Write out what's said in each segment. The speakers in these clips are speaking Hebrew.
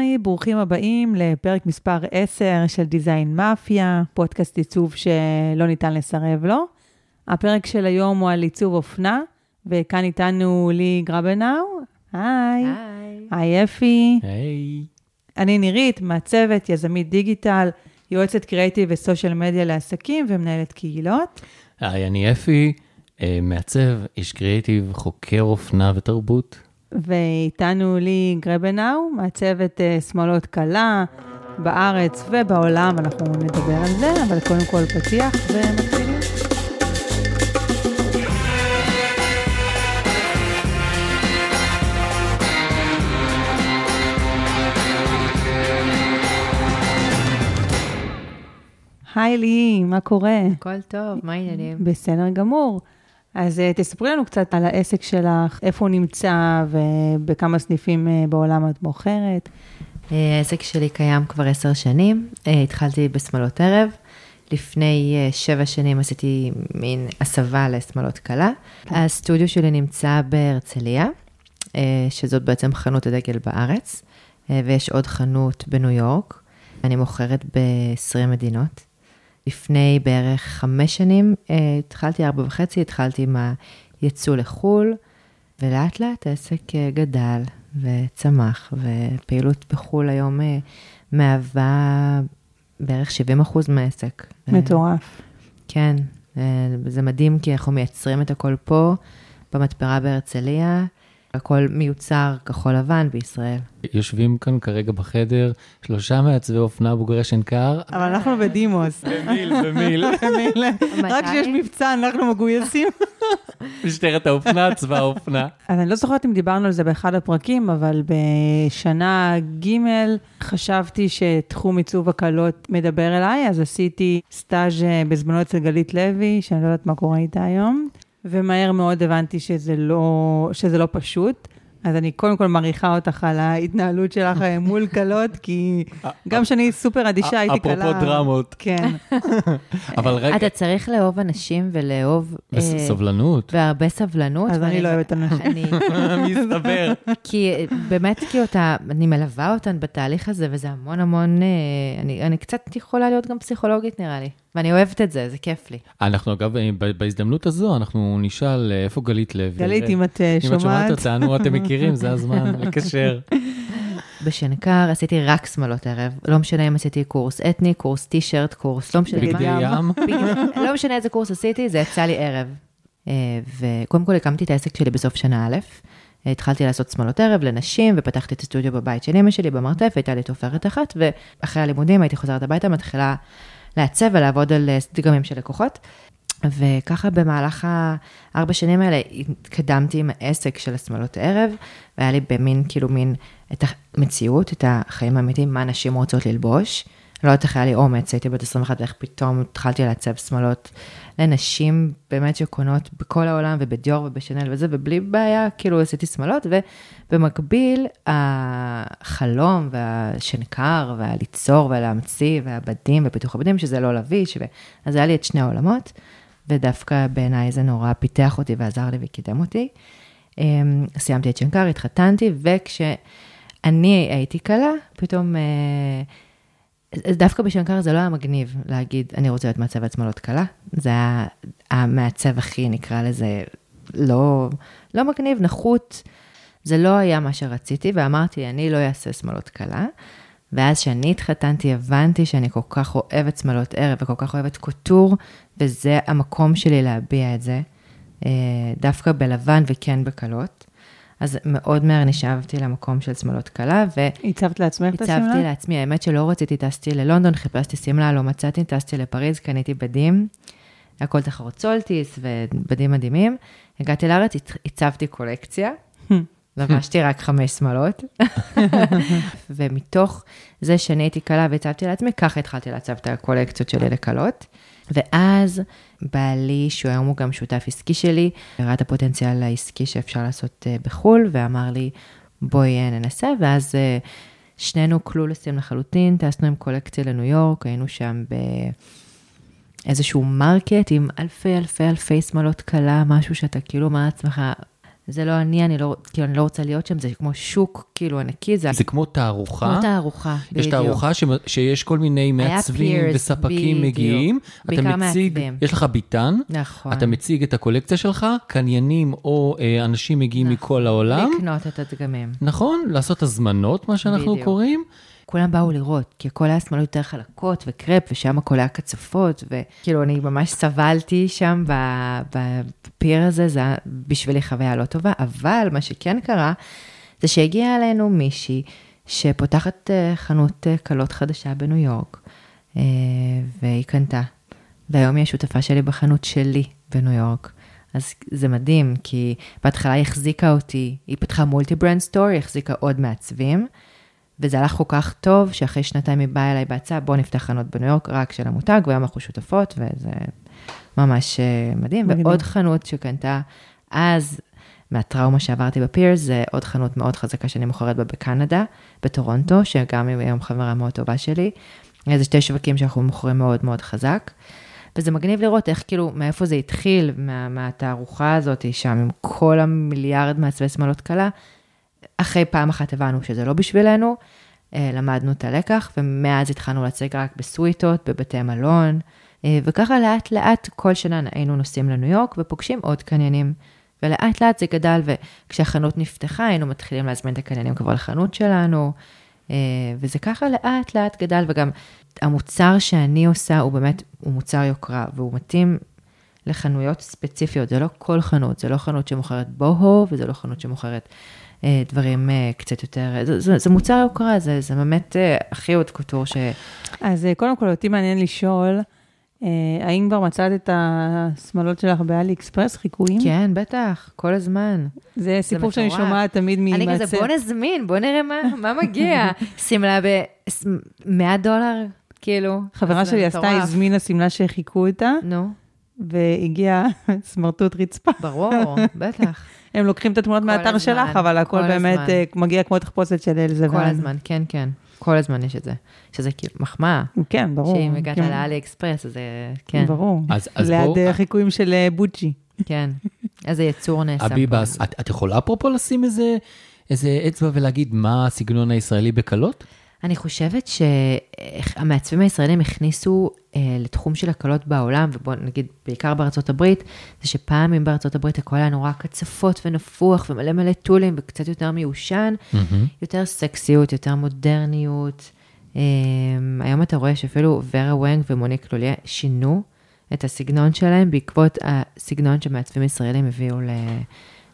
היי, ברוכים הבאים לפרק מספר 10 של דיזיין מאפיה, פודקאסט עיצוב שלא ניתן לסרב לו. הפרק של היום הוא על עיצוב אופנה, וכאן איתנו לי גרבנאו. היי. היי. היי אפי. היי. אני נירית, מעצבת, יזמית דיגיטל, יועצת קריאיטיב וסושיאל מדיה לעסקים ומנהלת קהילות. היי, אני אפי, אה, מעצב, איש קריאיטיב, חוקר אופנה ותרבות. ואיתנו לי גרבנאו, מעצבת אה, שמאלות קלה בארץ ובעולם, אנחנו נדבר על זה, אבל קודם כל פתיח ומתחילים. היי לי, מה קורה? הכל טוב, מה העניינים? בסדר גמור. אז uh, תספרי לנו קצת על העסק שלך, איפה הוא נמצא ובכמה סניפים uh, בעולם את מוכרת. אה, העסק שלי קיים כבר עשר שנים, אה, התחלתי בשמאלות ערב. לפני אה, שבע שנים עשיתי מין הסבה לשמאלות קלה. הסטודיו שלי נמצא בהרצליה, אה, שזאת בעצם חנות הדגל בארץ, אה, ויש עוד חנות בניו יורק. אני מוכרת ב-20 מדינות. לפני בערך חמש שנים, אה, התחלתי ארבע וחצי, התחלתי עם היצוא לחו"ל, ולאט לאט העסק אה, גדל וצמח, ופעילות בחו"ל היום אה, מהווה בערך 70 אחוז מהעסק. מטורף. כן, זה מדהים כי אנחנו מייצרים את הכל פה, במתפרה בהרצליה, הכל מיוצר כחול לבן בישראל. יושבים כאן כרגע בחדר שלושה מעצבי אופנה בוגרי שנקר. אבל אנחנו בדימוס. במיל, במיל. רק כשיש מבצע אנחנו מגויסים. משטרת האופנה, צבא האופנה. אז אני לא זוכרת אם דיברנו על זה באחד הפרקים, אבל בשנה ג' חשבתי שתחום עיצוב הקלות מדבר אליי, אז עשיתי סטאז' אה, בזמנו אצל גלית לוי, שאני לא יודעת מה קורה איתה היום, ומהר מאוד הבנתי שזה לא, שזה לא פשוט. אז אני קודם כל מעריכה אותך על ההתנהלות שלך אה, מול כלות, כי גם שאני סופר אדישה, הייתי קלה. אפרופו דרמות. כן. אבל רגע, אתה צריך לאהוב אנשים ולאהוב... אה, סבלנות. והרבה סבלנות. אז אני לא אוהבת אנשים. אני- מסתבר. כי אה, באמת, כאילו, אתה, אני מלווה אותן בתהליך הזה, וזה המון המון, אני, אני קצת יכולה להיות גם פסיכולוגית, נראה לי. ואני אוהבת את זה, זה כיף לי. אנחנו אגב, אה, בהזדמנות הזו, אנחנו נשאל אה, איפה גלית לוי. גלית, אם את אה, אם את שומעת שומעת, אותנו, אתם מכירים, זה הזמן לקשר. בשנקר עשיתי רק שמאלות ערב, לא משנה אם עשיתי קורס אתני, קורס טישרט, קורס, לא משנה בגדי. ים. לא משנה איזה קורס עשיתי, זה יצא לי ערב. אה, וקודם כל הקמתי את העסק שלי בסוף שנה א', אה, התחלתי לעשות שמאלות ערב לנשים, ופתחתי את הסטודיו בבית של אמא שלי במרתף, הייתה לי תופרת אחת, ואחרי הלימודים הייתי חוזרת הביתה, מתחילה לעצב ולעבוד על אה, דגמים של לקוחות. וככה במהלך הארבע שנים האלה התקדמתי עם העסק של השמאלות ערב, והיה לי במין, כאילו מין, את המציאות, את החיים האמיתיים, מה נשים רוצות ללבוש. לא יודעת איך היה לי אומץ, הייתי בת 21 ואיך פתאום התחלתי לעצב שמאלות לנשים באמת שקונות בכל העולם ובדיור ובשנל וזה, ובלי בעיה, כאילו עשיתי שמאלות, ובמקביל החלום והשנקר והליצור והלהמציא והבדים ופיתוח הבדים, שזה לא לביש, ו... אז היה לי את שני העולמות, ודווקא בעיניי זה נורא פיתח אותי ועזר לי וקידם אותי. אמ, סיימתי את שנקר, התחתנתי, וכשאני הייתי כלה, פתאום... אה, דווקא בשנקר זה לא היה מגניב להגיד, אני רוצה להיות מעצבת שמאלות קלה. זה היה המעצב הכי, נקרא לזה, לא, לא מגניב, נחות. זה לא היה מה שרציתי, ואמרתי, אני לא אעשה שמאלות קלה. ואז כשאני התחתנתי, הבנתי שאני כל כך אוהבת שמאלות ערב וכל כך אוהבת קוטור, וזה המקום שלי להביע את זה, אה, דווקא בלבן וכן בקלות. אז מאוד מהר נשאבתי למקום של שמאלות קלה, ו... הצבת לעצמך את הצבתי השמלה? לעצמי, האמת שלא רציתי, טסתי ללונדון, חיפשתי שמלה, לא מצאתי, טסתי לפריז, קניתי בדים, הכל תחרות סולטיס ובדים מדהימים. הגעתי לארץ, הצ- הצבתי קולקציה, לבשתי רק חמש שמלות, ומתוך זה שאני הייתי כלה ועיצבתי לעצמי, ככה התחלתי לעצב את הקולקציות שלי לכלות. ואז בעלי, שהוא היום הוא גם שותף עסקי שלי, הראה את הפוטנציאל העסקי שאפשר לעשות אה, בחו"ל, ואמר לי, בואי אה, ננסה, ואז אה, שנינו clueless ים לחלוטין, טסנו עם קולקציה לניו יורק, היינו שם באיזשהו market עם אלפי אלפי אלפי שמלות כלה, משהו שאתה כאילו אומר לעצמך, זה לא אני, אני לא, כאילו, אני לא רוצה להיות שם, זה כמו שוק, כאילו, ענקי, זה, זה כמו תערוכה. כמו תערוכה, יש תערוכה ש... שיש כל מיני מעצבים וספקים בדיוק. מגיעים. אתה מציג, מעצבים. יש לך ביטן, נכון. אתה מציג את הקולקציה שלך, קניינים או אה, אנשים מגיעים נכון. מכל העולם. לקנות את הדגמים. נכון, לעשות הזמנות, מה שאנחנו בדיוק. קוראים. כולם באו לראות, כי הכל היה שמאלות יותר חלקות וקרפ, ושם הכל היה קצפות, וכאילו, אני ממש סבלתי שם בפיר הזה, זה היה בשבילי חוויה לא טובה, אבל מה שכן קרה, זה שהגיעה אלינו מישהי שפותחת אה, חנות אה, כלות חדשה בניו יורק, אה, והיא קנתה, והיום היא השותפה שלי בחנות שלי בניו יורק. אז זה מדהים, כי בהתחלה היא החזיקה אותי, היא פתחה מולטי ברנד סטור, היא החזיקה עוד מעצבים, וזה הלך כל כך טוב, שאחרי שנתיים היא באה אליי בהצעה, בוא נפתח חנות בניו יורק רק של המותג, והיום אנחנו שותפות, וזה ממש אה, מדהים. מדהים. ועוד חנות שקנתה אז, מהטראומה שעברתי בפירס, זה עוד חנות מאוד חזקה שאני מוכרת בה בקנדה, בטורונטו, שגם היא היום חברה מאוד טובה שלי. זה שתי שווקים שאנחנו מוכרים מאוד מאוד חזק. וזה מגניב לראות איך כאילו, מאיפה זה התחיל, מה, מהתערוכה הזאת שם, עם כל המיליארד מעצבי שמאלות קלה. אחרי פעם אחת הבנו שזה לא בשבילנו, אה, למדנו את הלקח, ומאז התחלנו להציג רק בסוויטות, בבתי מלון, אה, וככה לאט לאט כל שנה היינו נוסעים לניו יורק ופוגשים עוד קניינים. ולאט לאט זה גדל, וכשהחנות נפתחה היינו מתחילים להזמין את הקניינים כבר לחנות שלנו, אה, וזה ככה לאט לאט גדל, וגם המוצר שאני עושה הוא באמת, הוא מוצר יוקרה, והוא מתאים לחנויות ספציפיות, זה לא כל חנות, זה לא חנות שמוכרת בוהו, וזה לא חנות שמוכרת דברים אה, קצת יותר, זה, זה, זה מוצר יוקרה, זה, זה באמת אה, הכי עוד קוטור ש... אז אה, קודם כל, אותי מעניין לשאול, אה, האם כבר מצאת את השמאלות שלך באלי אקספרס, חיקויים? כן, בטח, כל הזמן. זה סיפור שאני. שומעת תמיד אני ממעצב. כזה, בוא נזמין, בוא נראה מה, מה מגיע. שמלה ב-100 דולר, כאילו. חברה שלי עשתה. הזמינה שמלה שהחיכו איתה, נו, והגיעה סמרטוט רצפה. ברור, בטח. הם לוקחים את התמונות מהאתר הזמן, שלך, אבל הכל כל באמת הזמן. אה, מגיע כמו תחפושת של אלזה. כל הזמן, כן, כן. כל הזמן יש את זה. שזה כאילו מחמאה. כן, ברור. שאם הגעת כן, לאלי אקספרס, אז זה, כן, ברור. אז- אז ליד בואו- אה, חיקויים של אה, בוצ'י. כן. איזה יצור נעשה פה. את, את יכולה אפרופו לשים איזה, איזה אצבע ולהגיד מה הסגנון הישראלי בקלות? אני חושבת שהמעצבים הישראלים הכניסו אה, לתחום של הקלות בעולם, ובוא נגיד, בעיקר בארצות הברית, זה שפעם אם בארצות הברית הכל היה נורא קצפות ונפוח ומלא מלא טולים וקצת יותר מיושן, יותר סקסיות, יותר מודרניות. אה, היום אתה רואה שאפילו ורה וונג ומוניק לוליה שינו את הסגנון שלהם בעקבות הסגנון שמעצבים ישראלים הביאו ל...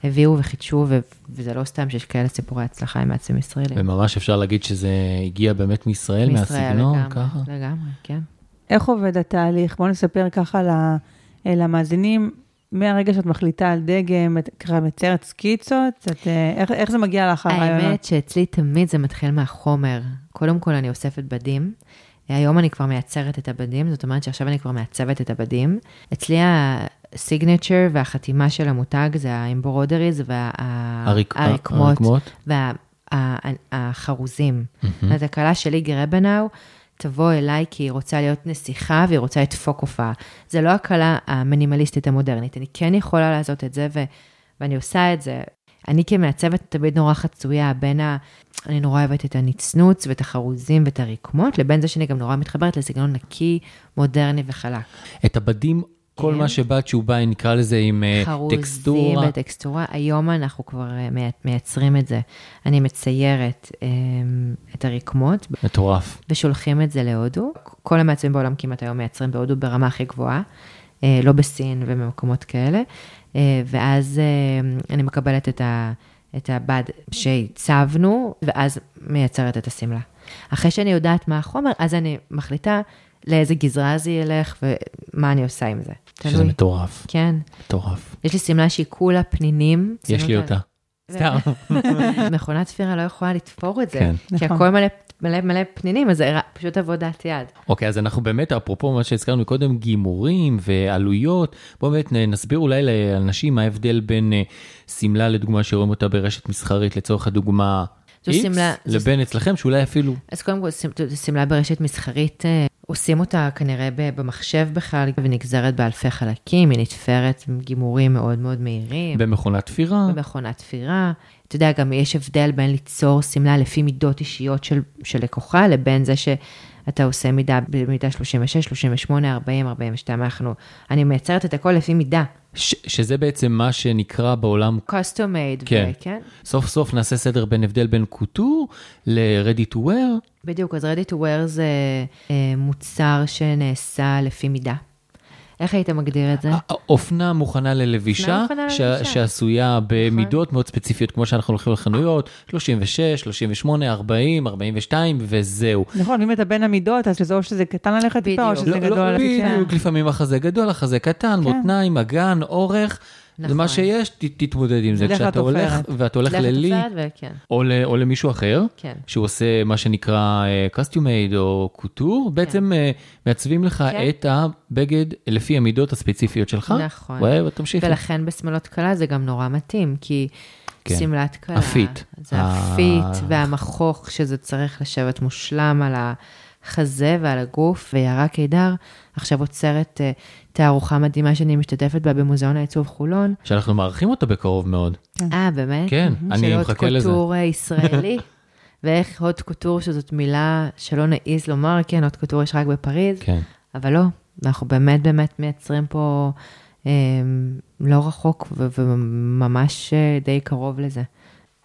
הביאו וחידשו, ו- וזה לא סתם שיש כאלה סיפורי הצלחה עם מעצבים ישראלים. וממש אפשר להגיד שזה הגיע באמת מישראל, מישראל מהסגנון, לגמרי, ככה. לגמרי, כן. איך עובד התהליך? בוא נספר ככה ל- למאזינים, מהרגע שאת מחליטה על דגם, את ככה מציירת סקיצות, את, אה, איך, איך זה מגיע לך הרעיונות? האמת שאצלי תמיד זה מתחיל מהחומר. קודם כל אני אוספת בדים. היום אני כבר מייצרת את הבדים, זאת אומרת שעכשיו אני כבר מעצבת את הבדים. אצלי הסיגנצ'ר והחתימה של המותג זה האמברודריז והרקמות הרקמות. והחרוזים. אז הכלה שלי גרבנאו, תבוא אליי כי היא רוצה להיות נסיכה והיא רוצה לדפוק הופעה. זה לא הכלה המינימליסטית המודרנית, אני כן יכולה לעשות את זה ו... ואני עושה את זה. אני כמעצבת תמיד נורא חצויה בין ה... אני נורא אוהבת את הנצנוץ ואת החרוזים ואת הרקמות, לבין זה שאני גם נורא מתחברת לסגנון נקי, מודרני וחלק. את הבדים, כל כן. מה שבאת שהוא בא, נקרא לזה עם אה, חרוזים טקסטורה. וטקסטורה. היום אנחנו כבר אה, מי- מייצרים את זה. אני מציירת אה, את הרקמות מטורף. ושולחים את זה להודו. כל המעצבים בעולם כמעט היום מייצרים בהודו ברמה הכי גבוהה, אה, לא בסין ובמקומות כאלה. ואז אני מקבלת את, ה, את הבד שהצבנו, ואז מייצרת את השמלה. אחרי שאני יודעת מה החומר, אז אני מחליטה לאיזה גזרה זה ילך ומה אני עושה עם זה. שזה מטורף, כן. מטורף. יש לי שמלה שהיא כולה פנינים. יש לי שמלות אותה. סתם. מכונת תפירה לא יכולה לתפור את זה, כן. כי נכון. הכל מלא, מלא מלא פנינים, אז זה רק- פשוט עבודת יד. אוקיי, אז אנחנו באמת, אפרופו מה שהזכרנו קודם, גימורים ועלויות, בואו באמת נסביר אולי לאנשים מה ההבדל בין אה, שמלה לדוגמה שרואים אותה ברשת מסחרית, לצורך הדוגמה, שמלה- לבין אצלכם, שאולי אפילו... אז קודם כל, שמלה ברשת מסחרית, אה, עושים אותה כנראה במחשב בכלל, ונגזרת באלפי חלקים, היא נתפרת עם גימורים מאוד מאוד מהירים, במכונת תפירה. במכונת תפירה. אתה יודע, גם יש הבדל בין ליצור שמלה לפי מידות אישיות של, של לקוחה, לבין זה שאתה עושה מידה במידה 36, 38, 40, 42, אנחנו, אני מייצרת את הכל לפי מידה. ש- שזה בעצם מה שנקרא בעולם, custom made, כן. ו- כן? סוף סוף נעשה סדר בין הבדל בין קוטור ל-ready to wear. בדיוק, אז ready to wear זה אה, מוצר שנעשה לפי מידה. איך היית מגדיר את זה? ה- אופנה מוכנה ללבישה, מוכנה ש- ללבישה. שעשויה במידות מאוד ספציפיות, כמו שאנחנו הולכים לחנויות, 36, 38, 40, 42, וזהו. נכון, אם אתה בין המידות, אז לזהו שזה קטן עליך טיפה, או. שזה לא, גדול לא, עליך טיפה. בדיוק, לפעמים החזה גדול, החזה קטן, כן. מותניים, אגן, אורך, זה נכון. מה שיש, ת- תתמודד עם זה. לך כשאתה הולך. ואתה הולך לך ללי, וכן, או ל- או למישהו אחר, כן. שהוא עושה מה שנקרא קסטיומייד או קוטור, בעצם אה, מעצבים לך כן. את הבגד לפי המידות הספציפיות שלך. נכון. ותמשיכי. ולכן בשמלות כלה זה גם נורא מתאים, כי כן. שמלת כלה, ה fit. זה ה- ה fit והמחוך, שזה צריך לשבת מושלם על החזה ועל הגוף, ויערה קידר עכשיו עוצרת אה, תערוכה מדהימה שאני משתתפת בה במוזיאון העיצוב חולון. שאנחנו מארחים אותה בקרוב מאוד. אה, באמת? כן, אני של מחכה הוט לזה. קוטור אה, ישראלי. ואיך הוט קוטור, שזאת מילה שלא נעיז לומר, כן, הוט קוטור יש רק בפריז, כן. אבל לא, אנחנו באמת באמת מייצרים פה אה, לא רחוק ו- וממש אה, די קרוב לזה.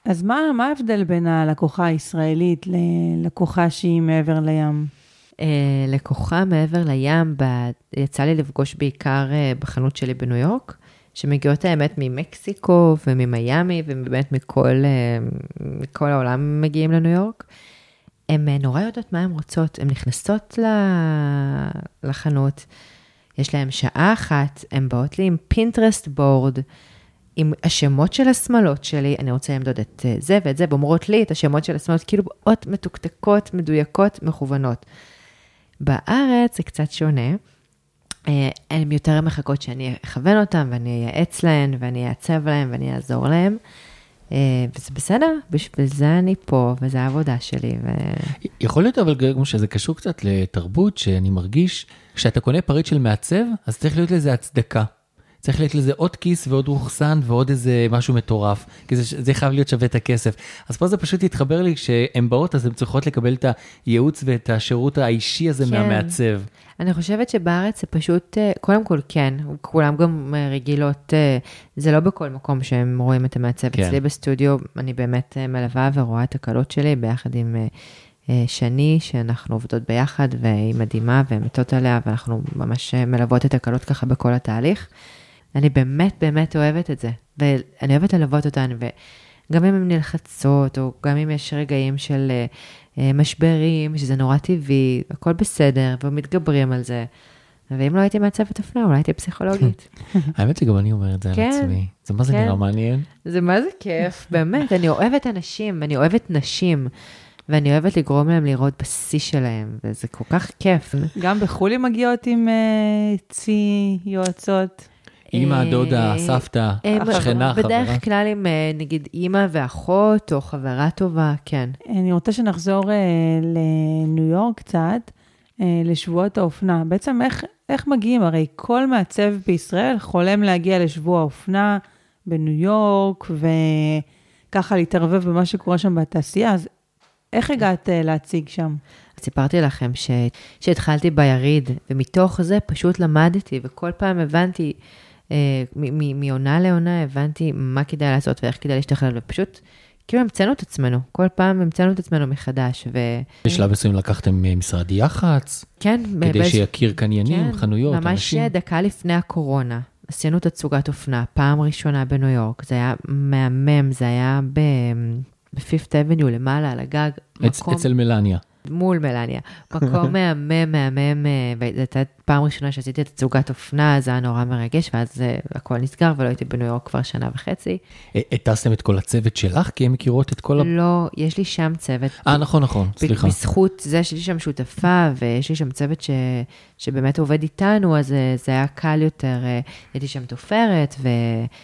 אז מה מה ההבדל בין הלקוחה הישראלית ללקוחה שהיא מעבר לים? אה, לקוחה מעבר לים, ב- יצא לי לפגוש בעיקר אה, בחנות שלי בניו יורק, שמגיעות האמת ממקסיקו וממיאמי, ובאמת מכל, אה, מכל העולם מגיעים לניו יורק. הן אה, נורא יודעות מה הן רוצות, הן נכנסות לחנות, יש להן שעה אחת, הן באות לי עם פינטרסט בורד, עם השמות של השמלות שלי, אני רוצה למדוד את אה, זה ואת זה, ואומרות לי את השמות של השמלות, כאילו באות מתוקתקות, מדויקות, מכוונות. בארץ זה קצת שונה. אה, הן יותר מחכות שאני אכוון אותן ואני אייעץ להן ואני אעצב להן ואני אעזור להן. אה, וזה בסדר, בשביל זה אני פה וזו העבודה שלי. ו... יכול להיות אבל גם שזה קשור קצת לתרבות, שאני מרגיש, כשאתה קונה פריט של מעצב, אז צריך להיות לזה הצדקה. צריך להיות לזה עוד כיס ועוד רוכסן ועוד איזה משהו מטורף, כי זה, זה חייב להיות שווה את הכסף. אז פה זה פשוט התחבר לי, כשהן באות אז הן צריכות לקבל את הייעוץ ואת השירות האישי הזה כן. מהמעצב. אני חושבת שבארץ זה פשוט, אה, קודם כל כן, כולם גם אה, רגילות, אה, זה לא בכל מקום שהם רואים את המעצב. כן. אצלי בסטודיו אני באמת מלווה ורואה את הקלות שלי ביחד עם שני, שאנחנו עובדות ביחד, והיא מדהימה והן מתות עליה, ואנחנו ממש מלוות את הקלות ככה בכל התהליך. אני באמת באמת אוהבת את זה, ואני אוהבת ללוות אותן, וגם אם הן נלחצות, או גם אם יש רגעים של אה, אה, משברים, שזה נורא טבעי, הכל בסדר, ומתגברים על זה. ואם לא הייתי מעצבת אופנה, אולי הייתי פסיכולוגית. האמת שגם אני אומר את זה כן, על עצמי. זה מה זה כן. נראה מעניין? זה מה זה כיף, באמת, אני אוהבת אנשים, אני אוהבת נשים, ואני אוהבת לגרום להם לראות בשיא שלהם, וזה כל כך כיף. גם בחו"ל מגיעות עם אה, צי יועצות. אימא, אה, דודה, סבתא, אה, שכנה, חברה. בדרך כלל עם אה, נגיד אימא ואחות, או חברה טובה, כן. אני רוצה שנחזור לניו יורק קצת, לשבועות האופנה. בעצם איך, איך מגיעים? הרי כל מעצב בישראל חולם להגיע לשבוע האופנה בניו יורק, וככה להתערבב במה שקורה שם בתעשייה, אז איך הגעת להציג שם? סיפרתי לכם ש... שהתחלתי ביריד, ומתוך זה פשוט למדתי, וכל פעם הבנתי, מעונה לעונה הבנתי מה כדאי לעשות ואיך כדאי להשתכלל, ופשוט כאילו המצאנו את עצמנו, כל פעם המצאנו את עצמנו מחדש, וכן, בשלב מסוים לקחתם אה, משרד יח"צ, כדי באיז- שיכיר קניינים, כן, חנויות, ממש אנשים. דקה לפני הקורונה, עשינו תצוגת אופנה, פעם ראשונה בניו יורק, זה היה מהמם, זה היה בפיפט אבניו למעלה, על הגג, אצ- אצל מלניה. מול מלניה. מקום מהמם, מהמם, אה, וזו הייתה פעם ראשונה שעשיתי את תצוגת אופנה, זה היה נורא מרגש, ואז הכל נסגר, ולא הייתי בניו יורק כבר שנה וחצי. הטסתם את כל הצוות שלך, כי הן מכירות את כל ה... לא, יש לי שם צוות. אה, נכון, נכון, סליחה. בזכות זה שיש לי שם שותפה, ויש לי שם צוות ש... שבאמת עובד איתנו, אז אה, זה היה קל יותר. אה, הייתי שם תופרת,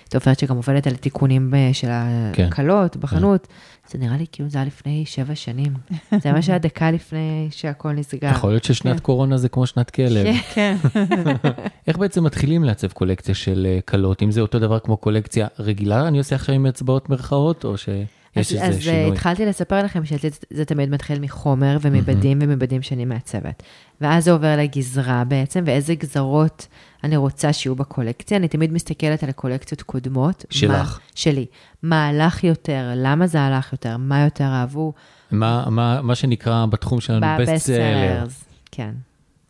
ותופרת שגם עובדת על תיקונים אה, של כן. הקלות בחנות. זה נראה לי כאילו זה היה לפני שבע שנים. זה ממש היה דקה לפני שהכל נסגר. יכול להיות ששנת קורונה זה כמו שנת כלב. כן. איך בעצם מתחילים לעצב קולקציה של אה, כלות? אם זה אותו דבר כמו קולקציה רגילה, אני עושה עכשיו עם אצבעות מירכאות, או שיש אז, איזה אז אה, שינוי? התחלתי לספר לכם שזה זה תמיד מתחיל מחומר ומבדים ומבדים שאני מעצבת. ואז זה עובר לגזרה בעצם, ואיזה גזרות אני רוצה שיהיו בקולקציה. אני תמיד מסתכלת על קולקציות קודמות. שלך. מה, שלי. מה הלך יותר, למה זה הלך יותר, מה יותר אהבו. מה, מה, מה שנקרא בתחום שלנו best seller, ב sellers. כן.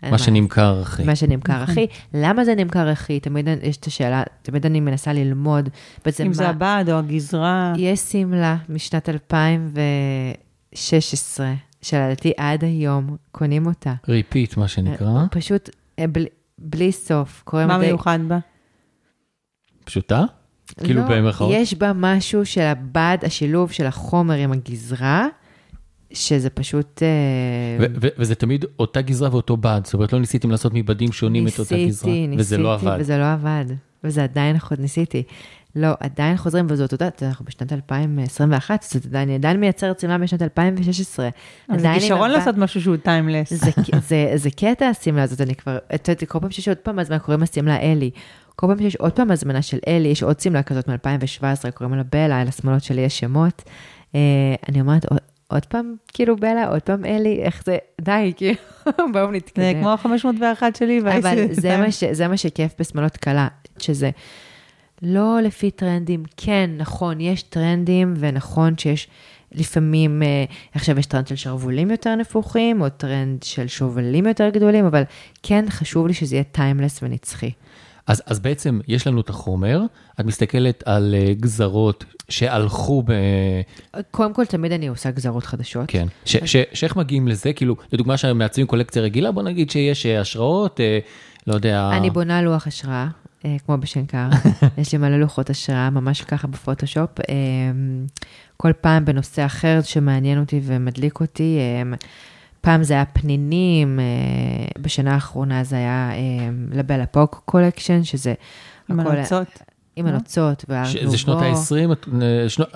מה שנמכר הכי. מה שנמכר הכי. למה זה נמכר הכי? תמיד יש את השאלה, תמיד אני מנסה ללמוד. בעצם אם. זה הבד או הגזרה. יש שמלה משנת 2016, שלדעתי עד היום קונים אותה. repeat, מה שנקרא. פשוט אה, בלי, בלי סוף. מה מיוחד בה? פשוטה? כאילו לא, במרכאות? יש בה משהו של הבד, השילוב של החומר עם הגזרה, שזה פשוט... אה, ו- ו- וזה תמיד אותה גזרה ואותו בד, זאת אומרת לא ניסיתם לעשות מבדים שונים את אותה גזרה, ניסיתי, וזה לא ניסיתי, עבד. וזה לא עבד. וזה עדיין חוד ניסיתי. לא, עדיין חוזרים, וזאת אותה, אנחנו בשנת 2021, זאת אומרת, אני עדיין מייצרת שמלה בשנת 2016. אז זה כישרון לעשות משהו שהוא טיימלס. זה, זה, זה קטע השמלה הזאת, אני כבר, את יודעת, כל פעם שיש עוד פעם הזמנה, קוראים לה שמלה אלי. כל פעם שיש עוד פעם הזמנה של אלי, יש עוד שמלה כזאת מ-2017, קוראים לה בלה, על השמלות שלי יש שמות. אה, אני אומרת, עוד, פעם, כאילו בלה, עוד פעם אלי, איך זה, די, כאילו, בואו נתקדם. זה כמו ה-501 שלי. אבל זה מה, ש, זה מה שכיף בשמלות כלה, שזה לא לפי טרנדים, כן, נכון, יש טרנדים, ונכון שיש לפעמים, אה, עכשיו יש טרנד של שרוולים יותר נפוחים, או טרנד של שובלים יותר גדולים, אבל כן חשוב לי שזה יהיה טיימלס ונצחי. אז, אז בעצם יש לנו את החומר, את מסתכלת על אה, גזרות שהלכו ב... קודם כל, תמיד אני עושה גזרות חדשות. כן. ש, ש, שאיך מגיעים לזה? כאילו, לדוגמה שמעצבים קולקציה רגילה, בוא נגיד שיש אה, השראות, אה, לא יודע... אני בונה לוח השראה, אה, כמו בשנקר. יש לי מלא לוחות השראה, ממש ככה בפוטושופ. אה, כל פעם בנושא אחר שמעניין אותי ומדליק אותי. אה, פעם זה היה פנינים, אה, בשנה האחרונה זה היה אה, la belle époque collection, שזה... עם הכל- הנוצות. עם לא? הנוצות. ש, זה שנות ה-20,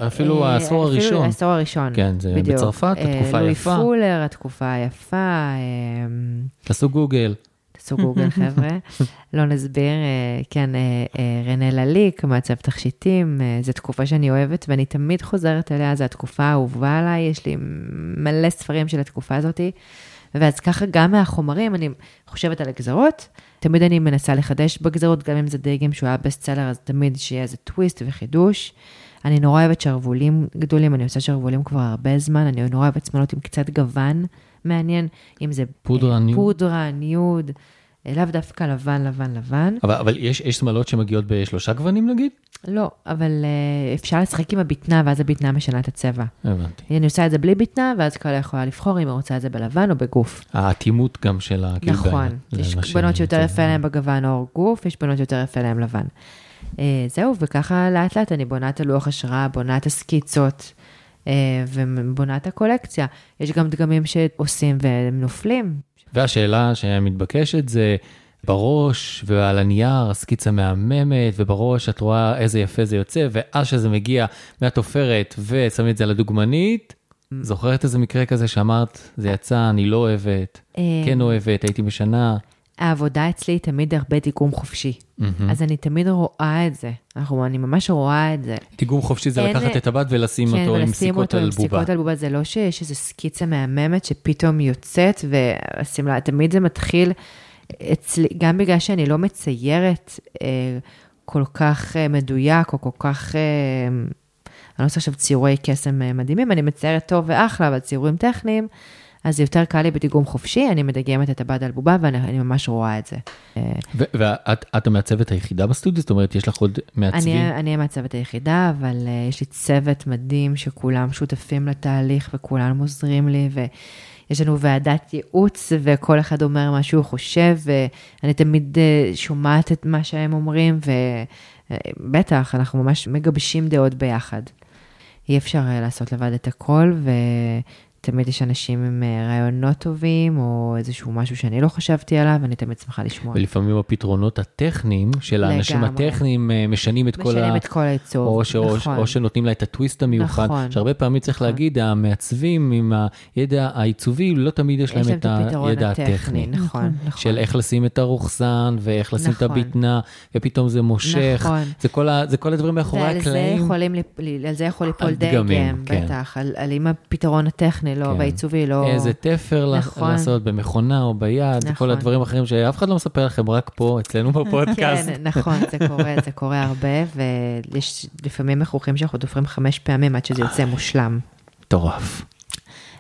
אפילו אה, העשור הראשון. העשור הראשון. כן, זה בדיוק. בצרפת, אה, התקופה לואי היפה. פולר, התקופה היפה. אה, תעשו גוגל. תעשו גוגל, חבר'ה. לא נסביר, אה, כן, אה, אה, רנה לליק, מעצב תכשיטים, זו תקופה שאני אוהבת ואני תמיד חוזרת אליה, זו התקופה האהובה עליי, יש לי מלא ספרים של התקופה הזאת. ואז ככה גם מהחומרים, אני חושבת על הגזרות, תמיד אני מנסה לחדש בגזרות, גם אם זה דגם שהוא היה best seller, אז תמיד שיהיה איזה טוויסט וחידוש. אני נורא אוהבת שרוולים גדולים, אני עושה שרוולים כבר הרבה זמן, אני נורא אוהבת שמלות עם קצת גוון מעניין, אם זה פודרה, אה, nude. פודרה, nude, אה, לאו דווקא לבן, לבן, לבן. אבל, אבל יש, יש שמלות שמגיעות בשלושה גוונים נגיד? לא, אבל uh, אפשר לשחק עם הבטנה, ואז הבטנה משנה את הצבע. הבנתי. אני עושה את זה בלי בטנה, ואז כל יכולה לבחור אם היא רוצה את זה בלבן או בגוף. האטימות גם של ה... כאילו, נכון, יש בנות שיותר יפה להן בגוון אור גוף, יש בנות שיותר יפה להן לבן. Uh, זהו, וככה לאט לאט אני בונה את הלוח השראה, בונה את הסקיצות, ובונה את הקולקציה. יש גם דגמים שעושים והם נופלים. והשאלה שמתבקשת זה, בראש ועל הנייר הסקיצה מהממת, ובראש את רואה איזה יפה זה יוצא, ואז שזה מגיע מהתופרת ושמים את זה על הדוגמנית, זוכרת איזה מקרה כזה שאמרת, זה יצא, אני לא אוהבת, אה, כן אוהבת, הייתי משנה. העבודה אצלי היא תמיד הרבה דיגום חופשי. אז אני תמיד רואה את זה. אנחנו, אני ממש רואה את זה. דיגום חופשי זה אין- לקחת את הבד ולשים כן, אותו עם ולשים סיכות אותו על עם בובה. סיכות על בובה, זה לא שיש איזו סקיצה מהממת שפתאום יוצאת, והשמלה, תמיד זה מתחיל אצלי, גם בגלל שאני לא מציירת אה, כל כך אה, מדויק, או כל כך, אה, אני לא עושה עכשיו ציורי קסם אה, מדהימים, אני מציירת טוב ואחלה, אבל ציורים טכניים, אז זה יותר קל לי בדיגום חופשי, אני מדגמת את הבד על בובה ואני אני ממש רואה את זה. אה, ואת את המעצבת היחידה בסטודיו? זאת אומרת, יש לך עוד מעצבים? אני אני המעצבת היחידה, אבל uh, יש לי צוות מדהים שכולם שותפים לתהליך וכולם עוזרים לי, ויש לנו ועדת ייעוץ, וכל אחד אומר מה שהוא חושב, ואני תמיד uh, שומעת את מה שהם אומרים, ובטח, אנחנו ממש מגבשים דעות ביחד. אי אפשר uh, לעשות לבד את הכל, ו... תמיד יש אנשים עם אה, רעיונות טובים, או איזשהו משהו שאני לא חשבתי עליו, ואני תמיד שמחה לשמוע. ולפעמים הפתרונות הטכניים של האנשים לגמרי. הטכניים אה, משנים את כל ה... משנים את כל העיצוב, או, ש... או, נכון. או שנותנים לה את הטוויסט המיוחד, נכון, שהרבה פעמים צריך נכון. להגיד, המעצבים עם הידע העיצובי, לא תמיד יש להם את הפתרון הידע הטכני, הטכני. נכון, נכון. של איך לשים את הרוכסן, ואיך לשים את נכון. הבטנה, ופתאום זה מושך. נכון. זה, כל ה... זה כל הדברים מאחורי הקלעים. על זה יכול ליפול דגם, כן. בטח, על, על אם הפתרון הטכני לא, כן. והעיצובי לא... איזה תפר נכון. לעשות במכונה או ביד, נכון. כל הדברים האחרים שאף אחד לא מספר לכם, רק פה, אצלנו בפודקאסט. כן, נכון, זה קורה, זה קורה הרבה, ויש לפעמים מכרוכים שאנחנו תופרים חמש פעמים עד שזה יוצא מושלם. מטורף.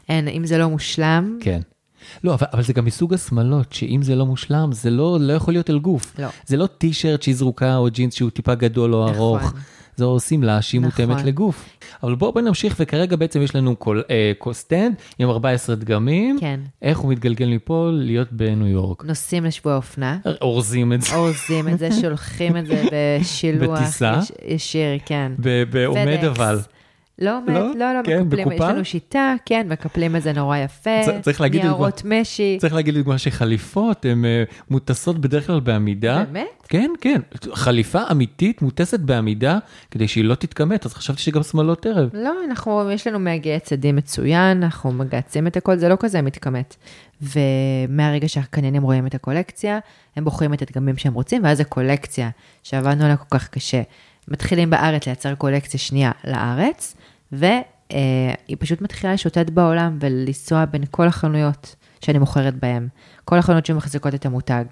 אין, אם זה לא מושלם, כן. לא, אבל, אבל זה גם מסוג השמלות, שאם זה לא מושלם, זה לא, לא יכול להיות על גוף. לא. זה לא טישרט שהיא זרוקה או ג'ינס שהוא טיפה גדול או נכון. ארוך. זו שמלה שהיא נכון. מותאמת לגוף. אבל בואו בוא נמשיך, וכרגע בעצם יש לנו כל, אה, כל סטנד עם 14 דגמים. כן. איך הוא מתגלגל מפה להיות בניו יורק. נוסעים לשבוע אופנה, אורזים את זה. אורזים את זה, שולחים את זה בשילוח. בטיסה? יש- ישיר, כן. ב- בעומד. אבל. לא עומד, לא? לא, לא, כן, מקפלים, יש בקופסה? לנו שיטה, כן, מקפלים את זה נורא יפה, צ- צריך להגיד ניירות משי. צריך להגיד לדוגמה שחליפות הן אה, מוטסות בדרך כלל בעמידה. באמת? כן, כן. חליפה אמיתית מוטסת בעמידה כדי שהיא לא תתכמת, אז חשבתי שגם שמאלות ערב. לא, אנחנו, יש לנו מגהי צדים מצוין, אנחנו מגהצים את הכל, זה לא כזה מתכמת. ומהרגע שהקניינים רואים את הקולקציה, הם בוחרים את הדגמים שהם רוצים, ואז הקולקציה, שעבדנו עליה כל כך קשה, מתחילים בארץ לייצר קולקציה שנייה לארץ, והיא פשוט מתחילה לשוטט בעולם ולנסוע בין כל החנויות שאני מוכרת בהן, כל החנויות שמחזיקות את המותג.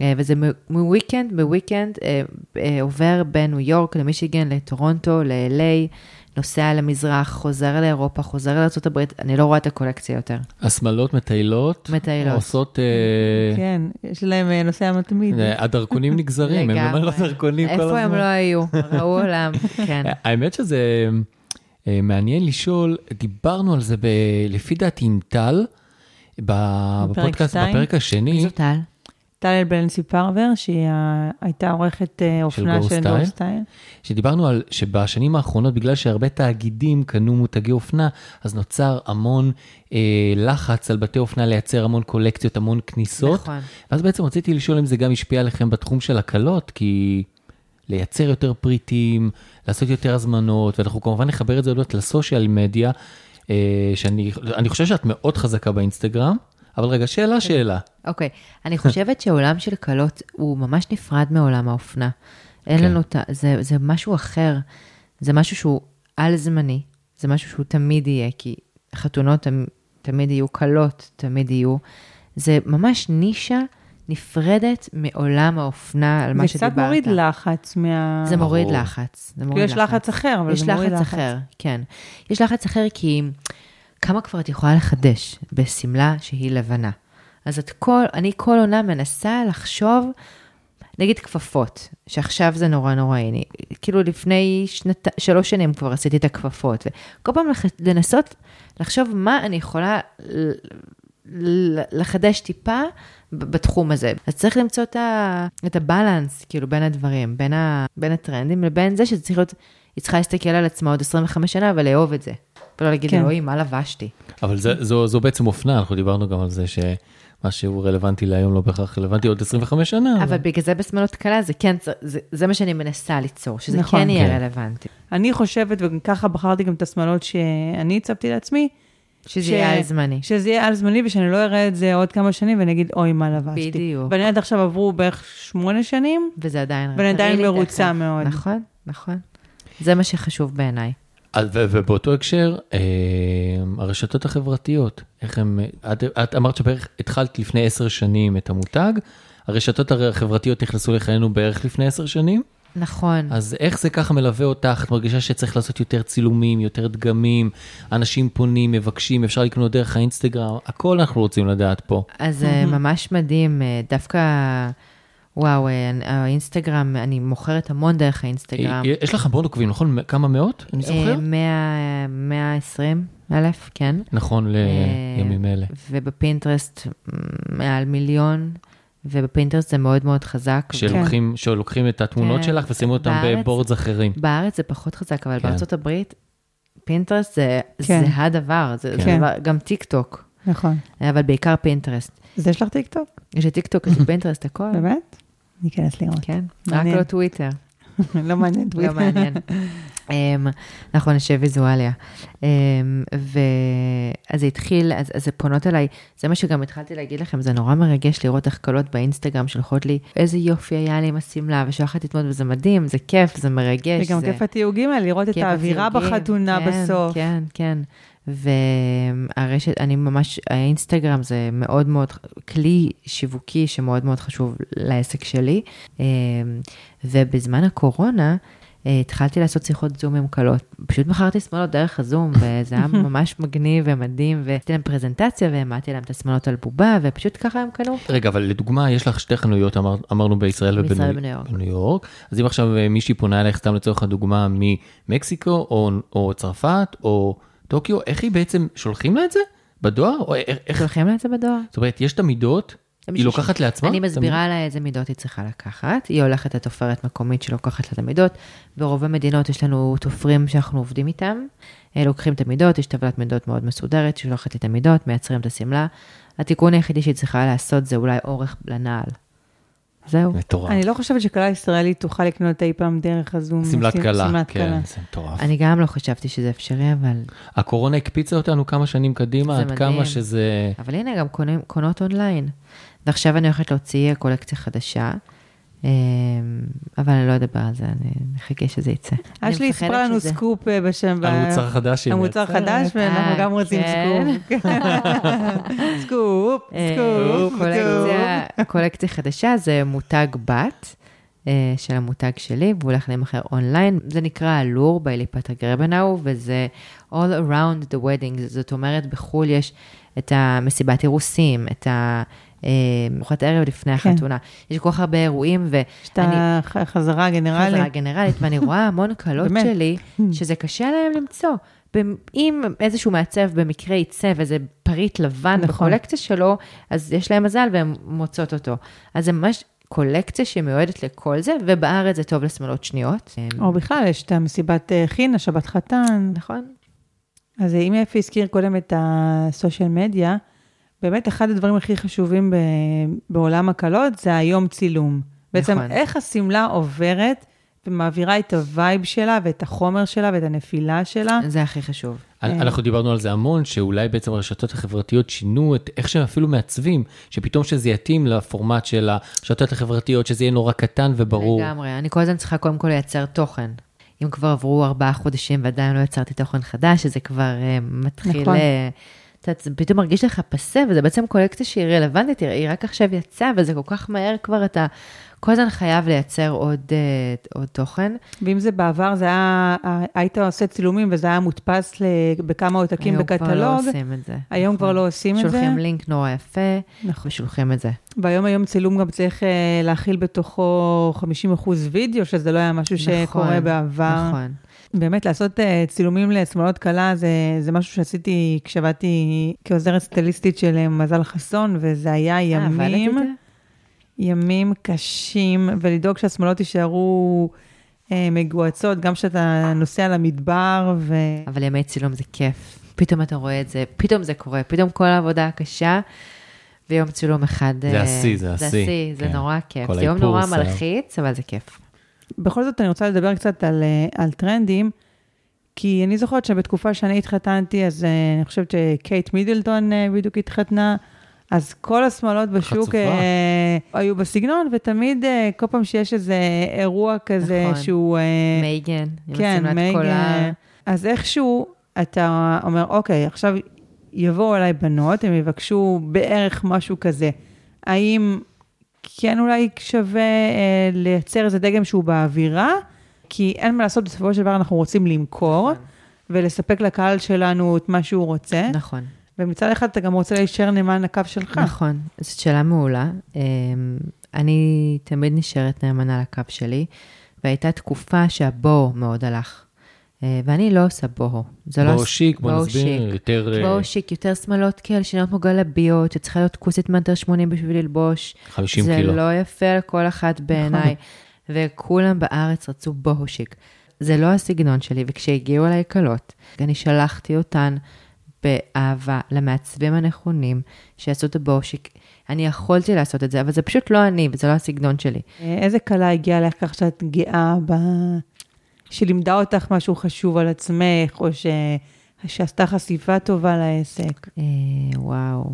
אה, וזה מוויקנד, בוויקנד אה, אה, עובר בין ניו יורק למישיגן, לטורונטו, ל-LA, נוסע למזרח, חוזר לאירופה, חוזר לארה"ב, אני לא רואה את הקולקציה יותר. השמאלות מטיילות. מטיילות. עושות... אה, כן, יש להם אה, נוסע מתמיד. אה, הדרכונים נגזרים, הם לגמרי. ממלאות דרכונים כל הזמן. איפה הם לא היו? ראו עולם, כן. האמת שזה מעניין לשאול, דיברנו על זה ב, לפי דעתי עם טל, ב- בפודקאסט? בפרק השני, זו טל. טל בלנסי פרבר, שהיא הייתה עורכת אה, אופנה של סטייל? גו סטייל. שדיברנו על שבשנים האחרונות, בגלל שהרבה תאגידים קנו מותגי אופנה, אז נוצר המון אה, לחץ על בתי אופנה לייצר המון קולקציות, המון כניסות. נכון. ואז בעצם רציתי לשאול אם זה גם השפיע עליכם בתחום של הכלות, כי לייצר יותר פריטים, לעשות יותר הזמנות, ואנחנו כמובן נחבר את זה עוד לסושיאל מדיה, אה, שאני אני חושב שאת מאוד חזקה באינסטגרם, אבל רגע, שאלה, שאלה. אוקיי, אני חושבת שעולם של כלות הוא ממש נפרד מעולם האופנה. אין כן. לנו את ה... זה, זה משהו אחר, זה משהו שהוא על-זמני, זה משהו שהוא תמיד יהיה, כי חתונות תמ- תמיד יהיו, כלות תמיד יהיו. זה ממש נישה נפרדת מעולם האופנה, על מה זה שדיברת. קצת מוריד לחץ מה... זה מוריד. לחץ. זה כאילו מוריד יש לחץ אחר, אבל יש זה מוריד לחץ לחץ. אחר, כן. יש לחץ אחר כי כמה כבר את יכולה לחדש בשמלה שהיא לבנה. אז את כל, אני כל עונה מנסה לחשוב, נגיד כפפות, שעכשיו זה נורא נורא, אני, כאילו לפני שנת, שלוש שנים כבר עשיתי את הכפפות, וכל פעם לח, לנסות לחשוב מה אני יכולה לחדש טיפה בתחום הזה. אז צריך למצוא את, ה, את הבלנס, כאילו, בין הדברים, בין, ה, בין הטרנדים לבין זה שזה צריך להיות, היא צריכה להסתכל על עצמה עוד 25 שנה ולאהוב את זה. ולא להגיד, כן. אלוהים, מה לבשתי? אבל זה, זו, זו בעצם אופנה, אנחנו דיברנו גם על זה שמה שהוא רלוונטי להיום לא בהכרח רלוונטי עוד 25 שנה. אבל בגלל זה בשמאלות קלה זה כן, זה, זה מה שאני מנסה ליצור, שזה נכון. כן יהיה כן. רלוונטי. אני חושבת, וככה בחרתי גם את השמאלות שאני הצבתי לעצמי, שזה ש- יהיה על זמני. שזה יהיה על זמני ושאני לא אראה את זה עוד כמה שנים ואני אגיד, אוי, מה לבשתי. בדיוק. ואני עד עכשיו עברו בערך שמונה שנים, וזה עדיין... ואני עדיין מרוצה. מאוד. נכון, נכון. זה מה שחשוב בעיניי. אז, ו- ובאותו הקשר, אה, הרשתות החברתיות, איך הם, את, את אמרת שבערך התחלת לפני עשר שנים את המותג, הרשתות החברתיות נכנסו לחיינו בערך לפני עשר שנים? נכון. אז איך זה ככה מלווה אותך? את מרגישה שצריך לעשות יותר צילומים, יותר דגמים, אנשים פונים, מבקשים, אפשר לקנות דרך האינסטגרם, הכל אנחנו רוצים לדעת פה. אז זה ממש מדהים, אה, דווקא, וואו, אה, האינסטגרם, אני מוכרת המון דרך האינסטגרם. יש לך המון עוקבים, נכון? כמה מאות? אני זוכר? אה, 100, 120 אלף, כן. נכון לימים אלה. ובפינטרסט מעל מיליון, ובפינטרסט זה מאוד מאוד חזק. שלוקחים, שלוקחים את התמונות כן. שלך אותם בארץ- ב boards אחרים. בארץ זה פחות חזק, אבל כן. בארצות הברית, פינטרסט זה, כן. זה הדבר, זה, זה כן. דבר, גם טיק טוק, נכון. אבל בעיקר פינטרסט. אז יש לך טיקטוק? יש לי טיק טוק, יש לי פינטרסט, הכל. באמת? אני אכנס לראות. כן, רק מעניין. לא טוויטר. לא מעניין. לא טוויטר. מעניין. אמ, נכון, נושא ויזואלי. אמ, ואז זה התחיל, אז אז זה פונות אליי, זה מה שגם התחלתי להגיד לכם, זה נורא מרגש לראות איך כלות באינסטגרם שולחות לי, איזה יופי היה לי עם השמלה, ושולחת לי תמונות, וזה מדהים, זה כיף, זה מרגש. וגם זה- כיף התיוגים האלה, לראות את האווירה בחתונה כן, בסוף. כן, כן. והרשת, אני ממש, האינסטגרם זה מאוד מאוד כלי שיווקי שמאוד מאוד חשוב לעסק שלי. אמ, ובזמן הקורונה, אה, התחלתי לעשות שיחות זום עם קלות. פשוט מכרתי שמאלות דרך הזום, וזה היה ממש מגניב ומדהים, ועשיתי להם פרזנטציה והעמדתי להם את השמאלות על בובה, ופשוט ככה הם קנו. רגע, אבל לדוגמה, יש לך שתי חנויות, אמר, אמרנו בישראל ובניו ובניו יורק. בניו יורק. אז אם עכשיו אה, מישהי פונה אליך, סתם לצורך הדוגמה, ממקסיקו, או, או צרפת, או טוקיו, איך היא בעצם, שולחים לה את זה? בדואר? או איך, שולחים לה את זה בדואר. זאת אומרת, יש את המידות, היא לוקחת לעצמה? אני מסבירה לה איזה מידות היא צריכה לקחת. היא הולכת לתופרת מקומית שלוקחת לה את המידות. ברוב המדינות יש לנו תופרים שאנחנו עובדים איתם. אה, לוקחים את המידות, יש טבלת מידות מאוד מסודרת, שולחת לי את המידות, מייצרים את השמלה. התיקון היחידי שהיא צריכה לעשות זה אולי אורך לנעל. זהו. מטורף. אני לא חושבת שכלה ישראלית תוכל לקנות אי פעם דרך הזום. שמלת שמ- כלה, כן, כלה. זה מטורף. אני גם לא חשבתי שזה אפשרי, אבל... הקורונה הקפיצה אותנו כמה שנים קדימה, עד מדהים. כמה שזה... אבל הנה, גם קונים, קונות אונליין. ועכשיו אני הולכת להוציא קולקציה חדשה, אבל אני לא אדבר על זה, אני מחכה שזה יצא. אשלי סיפרה לנו שזה- סקופ אה, בשם... המוצר החדש המוצר מייצרת. חדש, ואנחנו אה, גם רוצים כן. סקופ. סקופ, אה, סקופ, קולקציה, סקופ. קולקציה חדשה זה מותג בת של המותג שלי, והוא הולך להימכר אונליין. זה נקרא אלור באליפת הגרבנאו, וזה all around the wedding, זאת אומרת, בחו"ל יש את המסיבת אירוסים, את ה... אה, ארוחת ערב לפני כן. החתונה. יש כל כך הרבה אירועים, ואני... יש את החזרה הגנרלית. חזרה גנרלית, ואני רואה המון קלות. שלי, שזה קשה להם למצוא. אם איזשהו מעצב במקרה ייצב איזה פריט לבן נכון. בקולקציה שלו, אז יש להם מזל והן מוצאות אותו. אז זה ממש קולקציה שמיועדת לכל זה, ובארץ זה טוב לשמלות שניות. או בכלל, יש את המסיבת אה, חינה, שבת חתן. נכון? אז אם יפי הזכיר קודם את ה social media, באמת אחד הדברים הכי חשובים ב- בעולם הכלות זה היום צילום. בעצם נכון. איך השמלה עוברת ומעבירה את ה vibe שלה ואת החומר שלה ואת הנפילה שלה. זה הכי חשוב. אה. אנחנו דיברנו על זה המון, שאולי בעצם הרשתות החברתיות שינו את איך שהם אפילו מעצבים, שפתאום שזה יתאים לפורמט של הרשתות החברתיות, שזה יהיה נורא קטן וברור. לגמרי. אני כל הזמן צריכה קודם כל לייצר תוכן. אם כבר עברו ארבעה חודשים ועדיין לא יצרתי תוכן חדש, אז זה כבר uh, מתחיל... נכון. אה, אתה פתאום מרגיש לך פסה, וזה בעצם קולקציה שהיא רלוונטית, היא- רק עכשיו יצאה, וזה כל כך מהר כבר, אתה כל הזמן חייב לייצר עוד, אה, עוד תוכן. ואם זה בעבר, זה היה, היית עושה צילומים וזה היה מודפס בכמה עותקים היום כבר לא בקטלוג. עושים את זה. היום כבר נכון. לא עושים את זה. שולחים לינק נורא יפה, נכון. ושולחים את זה. והיום היום צילום גם צריך אה, להכיל בתוכו 50 אחוז וידאו, שזה לא היה משהו שקורה נכון, בעבר. נכון. באמת, לעשות uh, צילומים לשמאלות קלה זה, זה משהו שעשיתי כשעבדתי כעוזרת סטליסטית של אה, מזל חסון, וזה היה אה, ימים? ימים קשים, ולדאוג שהשמאלות יישארו מגועצות, גם כשאתה נוסע למדבר, ו... אבל ימי צילום זה כיף. פתאום אתה רואה את זה, פתאום זה קורה, פתאום כל העבודה הקשה, ויום צילום אחד... זה אה, השיא, זה השיא, זה השיא, זה כן. נורא כיף. זה יום נורא. מלחיץ, אבל זה כיף. בכל זאת, אני רוצה לדבר קצת על, אה, על טרנדים, כי אני זוכרת שבתקופה שאני התחתנתי, אז אה, אני חושבת שקייט מידלטון אה, בדיוק התחתנה, אז כל השמאלות בשוק. אה, היו בסגנון, ותמיד אה, כל פעם שיש איזה אירוע כזה נכון. שהוא... אה, מייגן, כן, כל ה... מייגן. אז איכשהו אתה אומר, אוקיי, עכשיו יבואו אליי בנות, הם יבקשו בערך משהו כזה. האם כן אולי שווה אה, לייצר איזה דגם שהוא באווירה, כי אין מה לעשות, בסופו של דבר אנחנו רוצים למכור, נכון. ולספק לקהל שלנו את מה שהוא רוצה, נכון. ומצד אחד אתה גם רוצה להישאר נאמן לקו שלך. נכון, זאת שאלה מעולה. אמ, אני תמיד נשארת נאמנה לקו שלי, והייתה תקופה שהבוהו מאוד הלך. אה, ואני לא עושה בוהו. זה לא בואו הס- שיק, בוא בוהו נסביר. יותר... אה, בואו שיק, יותר שמאלות כאלה שנראות כמו גלביות, שצריכה להיות כוסית מטר 80 בשביל ללבוש. 50 זה קילו. לא יפה לכל אחת בעיניי. וכולם בארץ רצו בוהו שיק. זה לא הסגנון שלי, וכשהגיעו אליי כלות, אני שלחתי אותן באהבה למעצבים הנכונים, שיעשו את הבוהו שיק. אני יכולתי לעשות את זה, אבל זה פשוט לא אני, וזה לא הסגנון שלי. אה, איזה כלה הגיעה לך כך שאת גאה ב... שלימדה אותך משהו חשוב על עצמך, או ש... שעשתה חשיפה טובה לעסק? אה, וואו,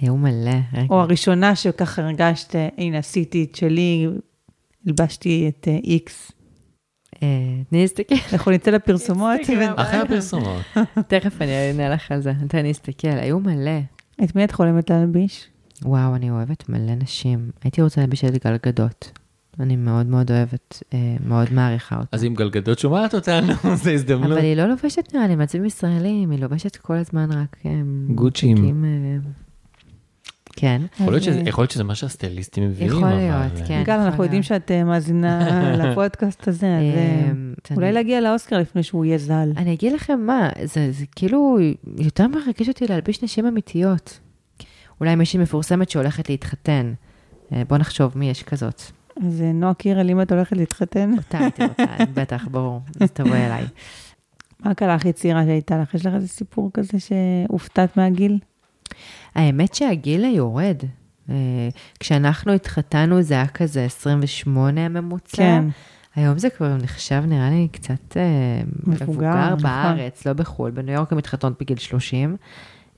היו מלא. רגע. או הראשונה שככה הרגשת, אה, הנה, עשיתי את שלי, הלבשתי את אה, איקס. אה, תני לי להסתכל. אנחנו נצא לפרסומות. אחרי הפרסומות. תכף אני אענה לך על זה, תן לי להסתכל, היו מלא. את מי את חולמת להלביש? וואו, אני אוהבת מלא נשים. הייתי רוצה להלביש את גלגדות. אני מאוד מאוד אוהבת, אה, מאוד מעריכה אותה. אז אם גלגדות שומעת אותנו, זו הזדמנות. אבל היא לא לובשת נראה לי מעצבים ישראלים, היא לובשת כל הזמן רק... אה, גוצ'ים. אה, כן. יכול להיות שזה- יכול להיות שזה מה שהסטייליסטים מביאים, יכול אבל... להיות, אה, כן. גל, אנחנו יכול יודעים להיות. שאת מאזינה לפודקאסט הזה, אז אולי להגיע לאוסקר לפני שהוא יהיה ז"ל. אני אגיד לכם מה, זה, זה כאילו יותר מרגיש אותי להלביש נשים אמיתיות. אולי מישהי מפורסמת שהולכת להתחתן. בוא נחשוב מי יש כזאת. אז אה, נועה קירל, אם את הולכת להתחתן, אותה הייתי רוצה, בטח, ברור. אז תבואי אליי. מה הקלה הכי צעירה שהייתה לך? יש לך איזה סיפור כזה שהופתעת מהגיל? האמת שהגיל יורד. אה, כשאנחנו התחתנו זה היה כזה 28 הממוצע. כן. היום זה כבר נחשב, נראה לי, קצת אה, מבוגר, מבוגר נכון. בארץ, לא בחו"ל. בניו יורק הן מתחתנות בגיל 30.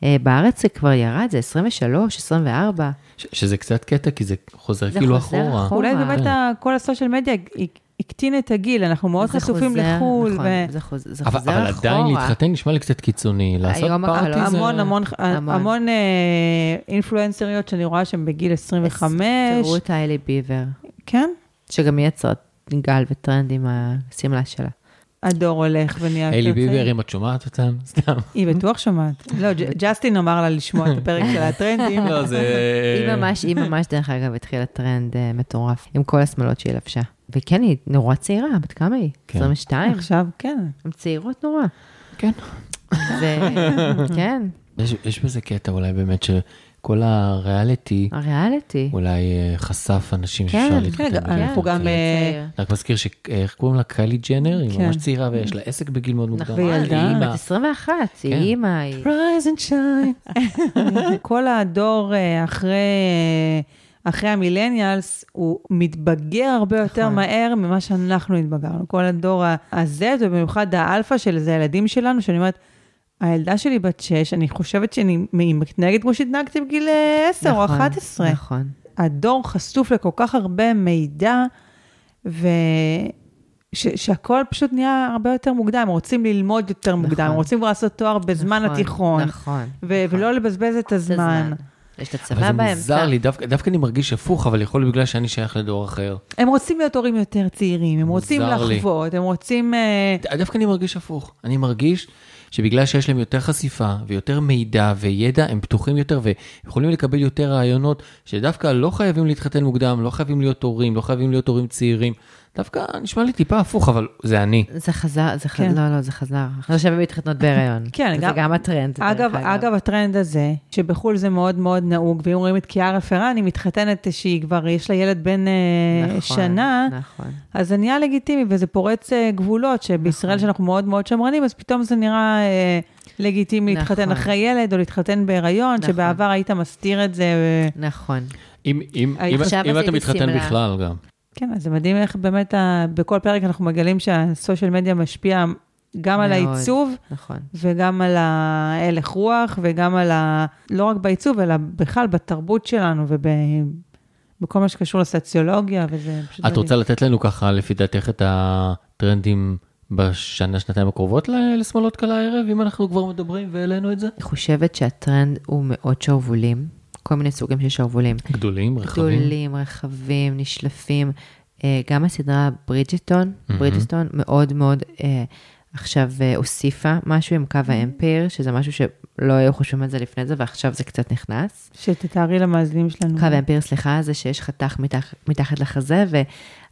אה, בארץ זה כבר ירד, זה 23, 24. ש- שזה קצת קטע, כי זה חוזר זה כאילו חוזר אחורה. אחורה. אולי כן. באמת ה- כל הסושיאל מדיה הק- הקטין את הגיל, אנחנו מאוד חשופים חוזר, לחו"ל. נכון, ו- זה חוז- זה אבל חוזר אבל אחורה. עדיין להתחתן נשמע לי קצת קיצוני. לעשות היום party זה... המון המון המון. המון אה, אינפלואנסריות שאני רואה שהן בגיל 25. תראו את היילי ביבר, כן? שגם היא יצרה גל וטרנד עם השמלה שלה. הדור הולך ונהיה יותר צעיר. ביבר, אם את שומעת אותם, סתם. היא בטוח שומעת. לא, ג'סטין אמר לה לשמוע את הפרק של הטרנדים. לא, זה... היא ממש, היא ממש, דרך אגב, התחילה טרנד אה, מטורף, עם כל השמלות שהיא לבשה. וכן, היא נורא צעירה, בת כמה היא? כן. 22? עכשיו, כן. הן צעירות נורא. כן. כן, יש- יש בזה קטע אולי באמת שכל הריאליטי הריאליטי. אולי אה, חשף אנשים כן, שאפשר כן, להתחתן. גם- בגיל אנחנו גם, צעיר. אה. רק מזכיר ש... איך קוראים לה? קיילי ג'נר? היא כן. ממש צעירה ויש לה עסק בגיל מאוד מוקדם. נכון. היא אימא. בת 21, היא כן. אימא, היא... Rise and shine. כל הדור אה, אחרי, אחרי המילניאלס, הוא מתבגר הרבה יותר נכון. מהר ממה שאנחנו התבגרנו. כל הדור הזה, ובמיוחד האלפא של זה הילדים שלנו, שאני אומרת, הילדה שלי בת 6, אני חושבת שאני היא מתנהגת כמו שהתנהגתי בגיל אה, 10 או נכון, 11. נכון. הדור חשוף לכל כך הרבה מידע, ו... ש- שהכל פשוט נהיה הרבה יותר מוקדם, רוצים ללמוד יותר מוקדם, נכון. הם רוצים כבר לעשות תואר בזמן נכון, התיכון, נכון. ו- נכון. ולא לבזבז את הזמן. יש את אבל הצבא זה באמצע. מוזר לי, דווקא דווקא אני מרגיש הפוך, אבל יכול להיות בגלל שאני שייך לדור אחר. הם רוצים להיות הורים יותר צעירים, הם רוצים מוזר לי. לחוות, הם רוצים... אה, דווקא אני מרגיש הפוך. אני מרגיש שבגלל שיש להם יותר חשיפה ויותר מידע וידע, הם פתוחים יותר ויכולים לקבל יותר רעיונות, שדווקא לא חייבים להתחתן מוקדם, לא חייבים להיות הורים, לא חייבים להיות הורים צעירים. דווקא נשמע לי טיפה הפוך, אבל זה אני. זה חזר, זה חזר, כן. לא, לא, זה חזר. עכשיו שווה להתחתנות בהיריון. כן, זה גם- גם הטרנד. דרך אגב, אגב, הטרנד הזה, שבחו"ל זה מאוד מאוד נהוג, ואם רואים את קיארה פרני מתחתנת שהיא כבר, יש לה ילד בן אה, נכון, שנה, נכון. אז זה נהיה לגיטימי, וזה פורץ אה, גבולות, שבישראל נכון. שאנחנו מאוד מאוד שמרנים, אז פתאום זה נראה אה, לגיטימי להתחתן נכון. אחרי ילד, או להתחתן בהיריון, נכון. שבעבר היית מסתיר את זה. נכון. אם, אם, אם, אם אתה מתחתן. בכלל גם. כן, אז זה מדהים איך באמת, ה- בכל פרק אנחנו מגלים שהסושיאל מדיה משפיע גם על מאוד. העיצוב, נכון. וגם על ההלך רוח, וגם על ה... לא רק בעיצוב, אלא בכלל בתרבות שלנו, ובכל מה שקשור לסוציולוגיה, וזה פשוט... את רוצה לתת לנו ככה, לפי דעתך, את הטרנדים בשנה, שנתיים הקרובות לשמאלות קלה הערב, אם אנחנו כבר מדברים והעלינו את זה? אני חושבת שהטרנד הוא מאוד שרוולים. כל מיני סוגים של שרוולים. גדולים, רחבים. גדולים, רחבים, נשלפים. אה, גם הסדרה ברידג'טון, ברידג'טון מאוד מאוד אה, עכשיו אה, הוסיפה משהו עם קו האמפיר, שזה משהו שלא היו חושבים על זה לפני זה, ועכשיו זה קצת נכנס. שתתארי למאזינים שלנו. קו האמפיר, סליחה, זה שיש חתך מתח, מתחת לחזה,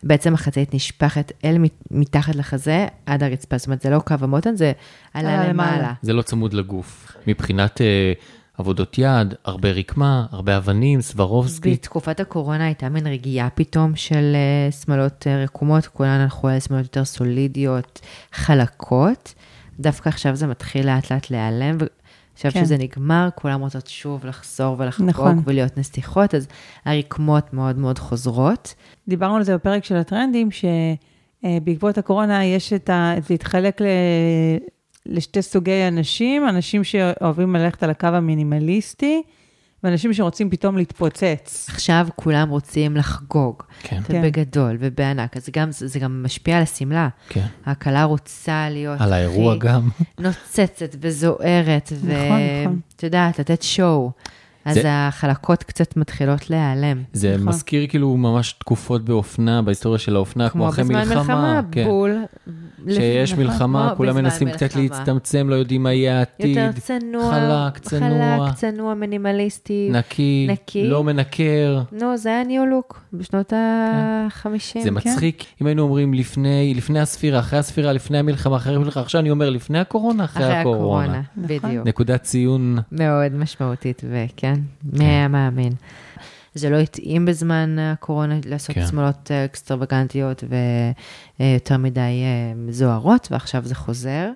ובעצם החצאית נשפכת אל מת- מתחת לחזה עד הרצפה. זאת אומרת, זה לא קו המותן, זה עלה עלה למעלה. למעלה. זה לא צמוד לגוף. מבחינת אה, עבודות יד, הרבה רקמה, הרבה אבנים, סברובסקי. בתקופת הקורונה הייתה מין רגיעה פתאום של אה, שמלות אה, רקומות, כולן הלכו על שמלות יותר סולידיות, חלקות. דווקא עכשיו זה מתחיל לאט לאט להיעלם, ועכשיו כן. שזה נגמר, כולם רוצות שוב לחזור ולחגוג נכון. ולהיות נסיכות, אז הרקמות מאוד מאוד חוזרות. דיברנו על זה בפרק של הטרנדים, שבעקבות הקורונה יש את ה... זה התחלק ל... לשתי סוגי אנשים, אנשים שאוהבים ללכת על הקו המינימליסטי, ואנשים שרוצים פתאום להתפוצץ. עכשיו כולם רוצים לחגוג, כן, כן. ובגדול ובענק, אז גם, זה גם משפיע על השמלה. כן. הכלה רוצה להיות על האירוע גם. נוצצת וזוהרת, נכון, נכון. יודעת, לתת שואו. אז זה- החלקות קצת מתחילות להיעלם. זה נכון. מזכיר כאילו ממש תקופות באופנה, בהיסטוריה של האופנה, כמו כמו אחרי בזמן מלחמה. מלחמה, כן. בול. שיש נכון, מלחמה, כמו כולם מנסים קצת מלחמה. להצטמצם, לא יודעים מה יהיה העתיד. יותר צנוע, חלק, צנוע, חלק, צנוע, מינימליסטי. נקי, נקי. לא מנקר. נו, זה היה ניו לוק בשנות ה-50. כן. זה מצחיק, אם היינו אומרים לפני, לפני הספירה, אחרי הספירה, לפני המלחמה, אחרי המלחמה, עכשיו אני אומר לפני הקורונה, אחרי, אחרי הקורונה. הקורונה, נכון. בדיוק. נקודת ציון, מאוד משמעותית, וכן, מי היה מאמין. זה לא התאים בזמן הקורונה לעשות כן. שמאלות אה, אקסטרווגנטיות ויותר מדי אה, זוהרות, ועכשיו זה חוזר.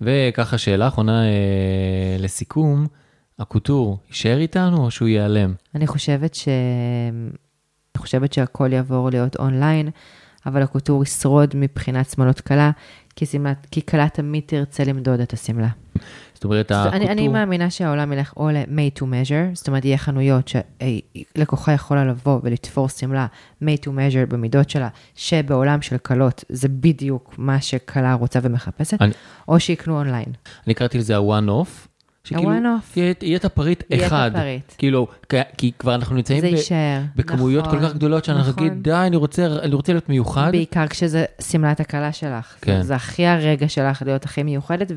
וככה שאלה אחרונה אה, לסיכום, הקוטור יישאר איתנו או שהוא ייעלם? אני חושבת ש... חושבת שהכל יעבור להיות אונליין, אבל הקוטור ישרוד מבחינת שמאלות קלה, כי, שמלת, כי כלה תמיד תרצה למדוד את השמלה. זאת אומרת, אני, אני הקוטור, מאמינה שהעולם ילך או ל-made to measure, זאת אומרת, יהיה חנויות שלקוחה יכולה לבוא ולתפור שמלה made to measure במידות שלה, שבעולם של כלות זה בדיוק מה שכלה רוצה ומחפשת, אני- או שיקנו אונליין. אני קראתי לזה ה-one off. שכאילו, ה-one-off. יהיה, יהיה את הפריט יהיה את אחד. הפריט. כאילו, כי, כי כבר אנחנו נמצאים ב-. בכמויות נכון, כל כך גדולות, שאנחנו נכון. נגיד, די, אני רוצה, אני רוצה להיות מיוחד. בעיקר כשזה שמלת הכלה שלך. כן. זה הכי הרגע שלך להיות הכי מיוחדת.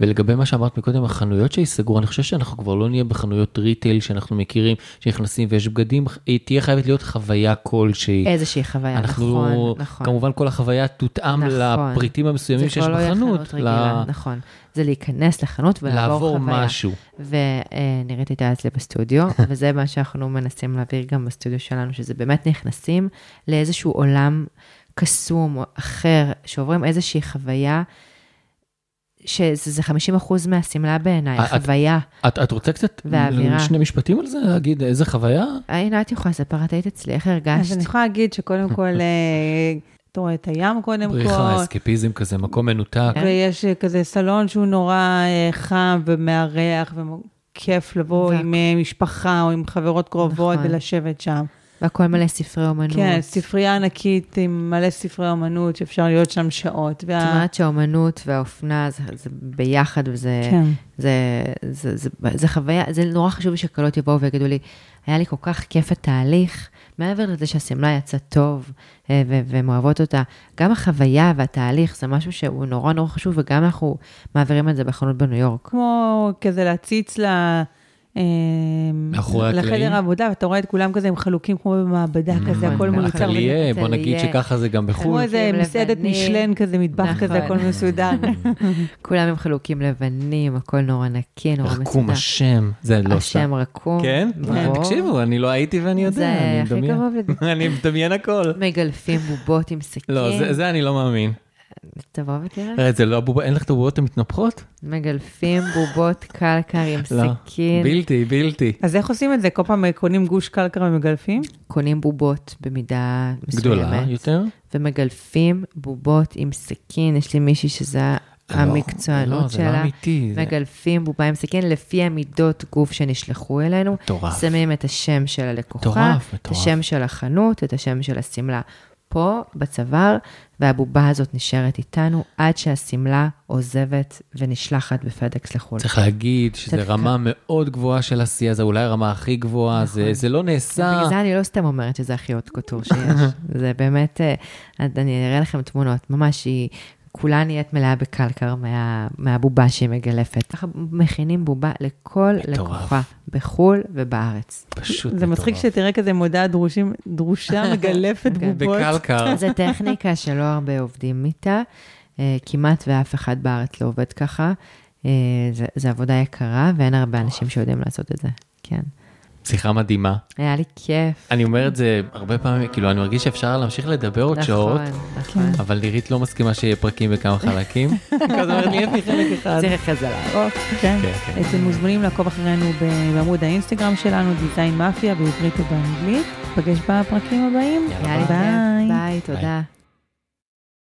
ולגבי מה שאמרת מקודם, החנויות שייסגרו, אני חושב שאנחנו כבר לא נהיה בחנויות ריטייל שאנחנו מכירים, שנכנסים ויש בגדים, היא תהיה חייבת להיות חוויה כלשהי. איזושהי חוויה, אנחנו, נכון, נכון. כמובן כל החוויה תותאם נכון. לפריטים המסוימים זה שיש כבר לא יהיה בחנות. חנות רגילה, נכון. זה להיכנס לחנות ולעבור לעבור חוויה. משהו. ונירית הייתה אצלי בסטודיו, וזה מה שאנחנו מנסים להעביר גם בסטודיו שלנו, שזה באמת נכנסים לאיזשהו עולם קסום או אחר, שעוברים איזושהי חוויה, שזה 50 אחוז מהשמלה בעיניי, את- חוויה. את, את רוצה קצת והאווירה. שני משפטים על זה? להגיד איזה חוויה? הנה, את יכולה לספר, את היית אצלי, איך אז הרגשת? אני יכולה להגיד שקודם כל, אה, אתה רואה את הים קודם בריחה, כל, אסקפיזם כזה, מקום מנותק. כן. ויש אה, כזה סלון שהוא נורא אה, חם ומארח, וכיף לבוא. עם אה, משפחה או עם חברות קרובות נכון. ולשבת שם. והכל מלא ספרי אומנות. כן, ספרייה ענקית עם מלא ספרי אומנות שאפשר להיות שם שעות. זאת וה... אומרת שהאומנות והאופנה זה, זה ביחד, וזה כן. זה, זה, זה, זה חוויה, זה נורא חשוב שקלות יבואו ויגידו לי, היה לי כל כך כיף התהליך, מעבר לזה שהשמלה יצאה טוב אה, והן אוהבות אותה, גם החוויה והתהליך זה משהו שהוא נורא נורא חשוב, וגם אנחנו מעבירים את זה בחנות בניו יורק. כמו כזה להציץ ל... אה, מאחורי הקלעים. לחדר העבודה, ואתה רואה את כולם כזה עם חלוקים כמו במעבדה כזה, נכון, הכל נכון. מיוצר. אטליה, בוא נגיד. שככה זה גם כמו בחו"ל. איזה חלוקים מסעדת. משלן כזה, מטבח כזה, נכון. הכל מסודר. כולם עם חלוקים לבנים, הכל נורא נקי, נורא מסודר. רקום השם, זה לא השם סתם. רקום. כן? תקשיבו, אני לא הייתי ואני יודע, זה אני הכי מדמיין. קרוב לזה. אני מדמיין הכל. מגלפים בובות עם סכין. לא, זה אני לא מאמין. תבוא ותראה. אה, זה לא בובה, אין לך את הבובות המתנפחות? מגלפים בובות קלקר עם לא. סכין. בלתי, בלתי. אז איך עושים את זה? כל פעם קונים גוש קלקר ומגלפים? קונים בובות במידה גדולה מסוימת, יותר? ומגלפים בובות עם סכין. יש לי מישהי שזה לא, המקצוענות לא, זה לא שלה. אמיתי. מגלפים בובה עם סכין לפי המידות גוף שנשלחו אלינו. מטורף. שמים את השם של הלקוחה, מטורף, את. השם של החנות, את השם של השמלה. פה בצוואר, והבובה הזאת נשארת איתנו עד שהשמלה עוזבת ונשלחת בפדקס לחו"ל. צריך להגיד שזו רמה מאוד גבוהה של עשייה, זו אולי הרמה הכי גבוהה, זה, זה לא נעשה... בגלל זה אני לא סתם אומרת שזה הכי עוד קוטור שיש. זה באמת, אה, אני אראה לכם תמונות, ממש היא... כולה נהיית מלאה בקלקר מה, מהבובה שהיא מגלפת. ככה מכינים בובה לכל מטורף. לקוחה, בחו"ל ובארץ. פשוט זה מצחיק מטורף. שתראה כזה מודעה דרושים, דרושה מגלפת כן. בובות. בקלקר. זו טכניקה שלא הרבה עובדים איתה, אה, כמעט ואף אחד בארץ לא עובד ככה. אה, זה- זו עבודה יקרה, ואין הרבה אנשים שיודעים לעשות את זה. כן. שיחה מדהימה. היה לי כיף. אני אומר את זה הרבה פעמים, כאילו, אני מרגיש שאפשר להמשיך לדבר עוד שעות, נכון, נכון. אבל נירית לא מסכימה שיהיה פרקים בכמה חלקים. אז אומרת לי, "יפי, חלק אחד. צריך אחרי זה לערוך. כן. כן, כן. אתם מוזמנים לעקוב אחרינו ב- בעמוד האינסטגרם שלנו, דיזיין מאפיה, בעברית ובאנגלית. נפגש בפרקים הבאים. יאללה, ביי. ביי, תודה.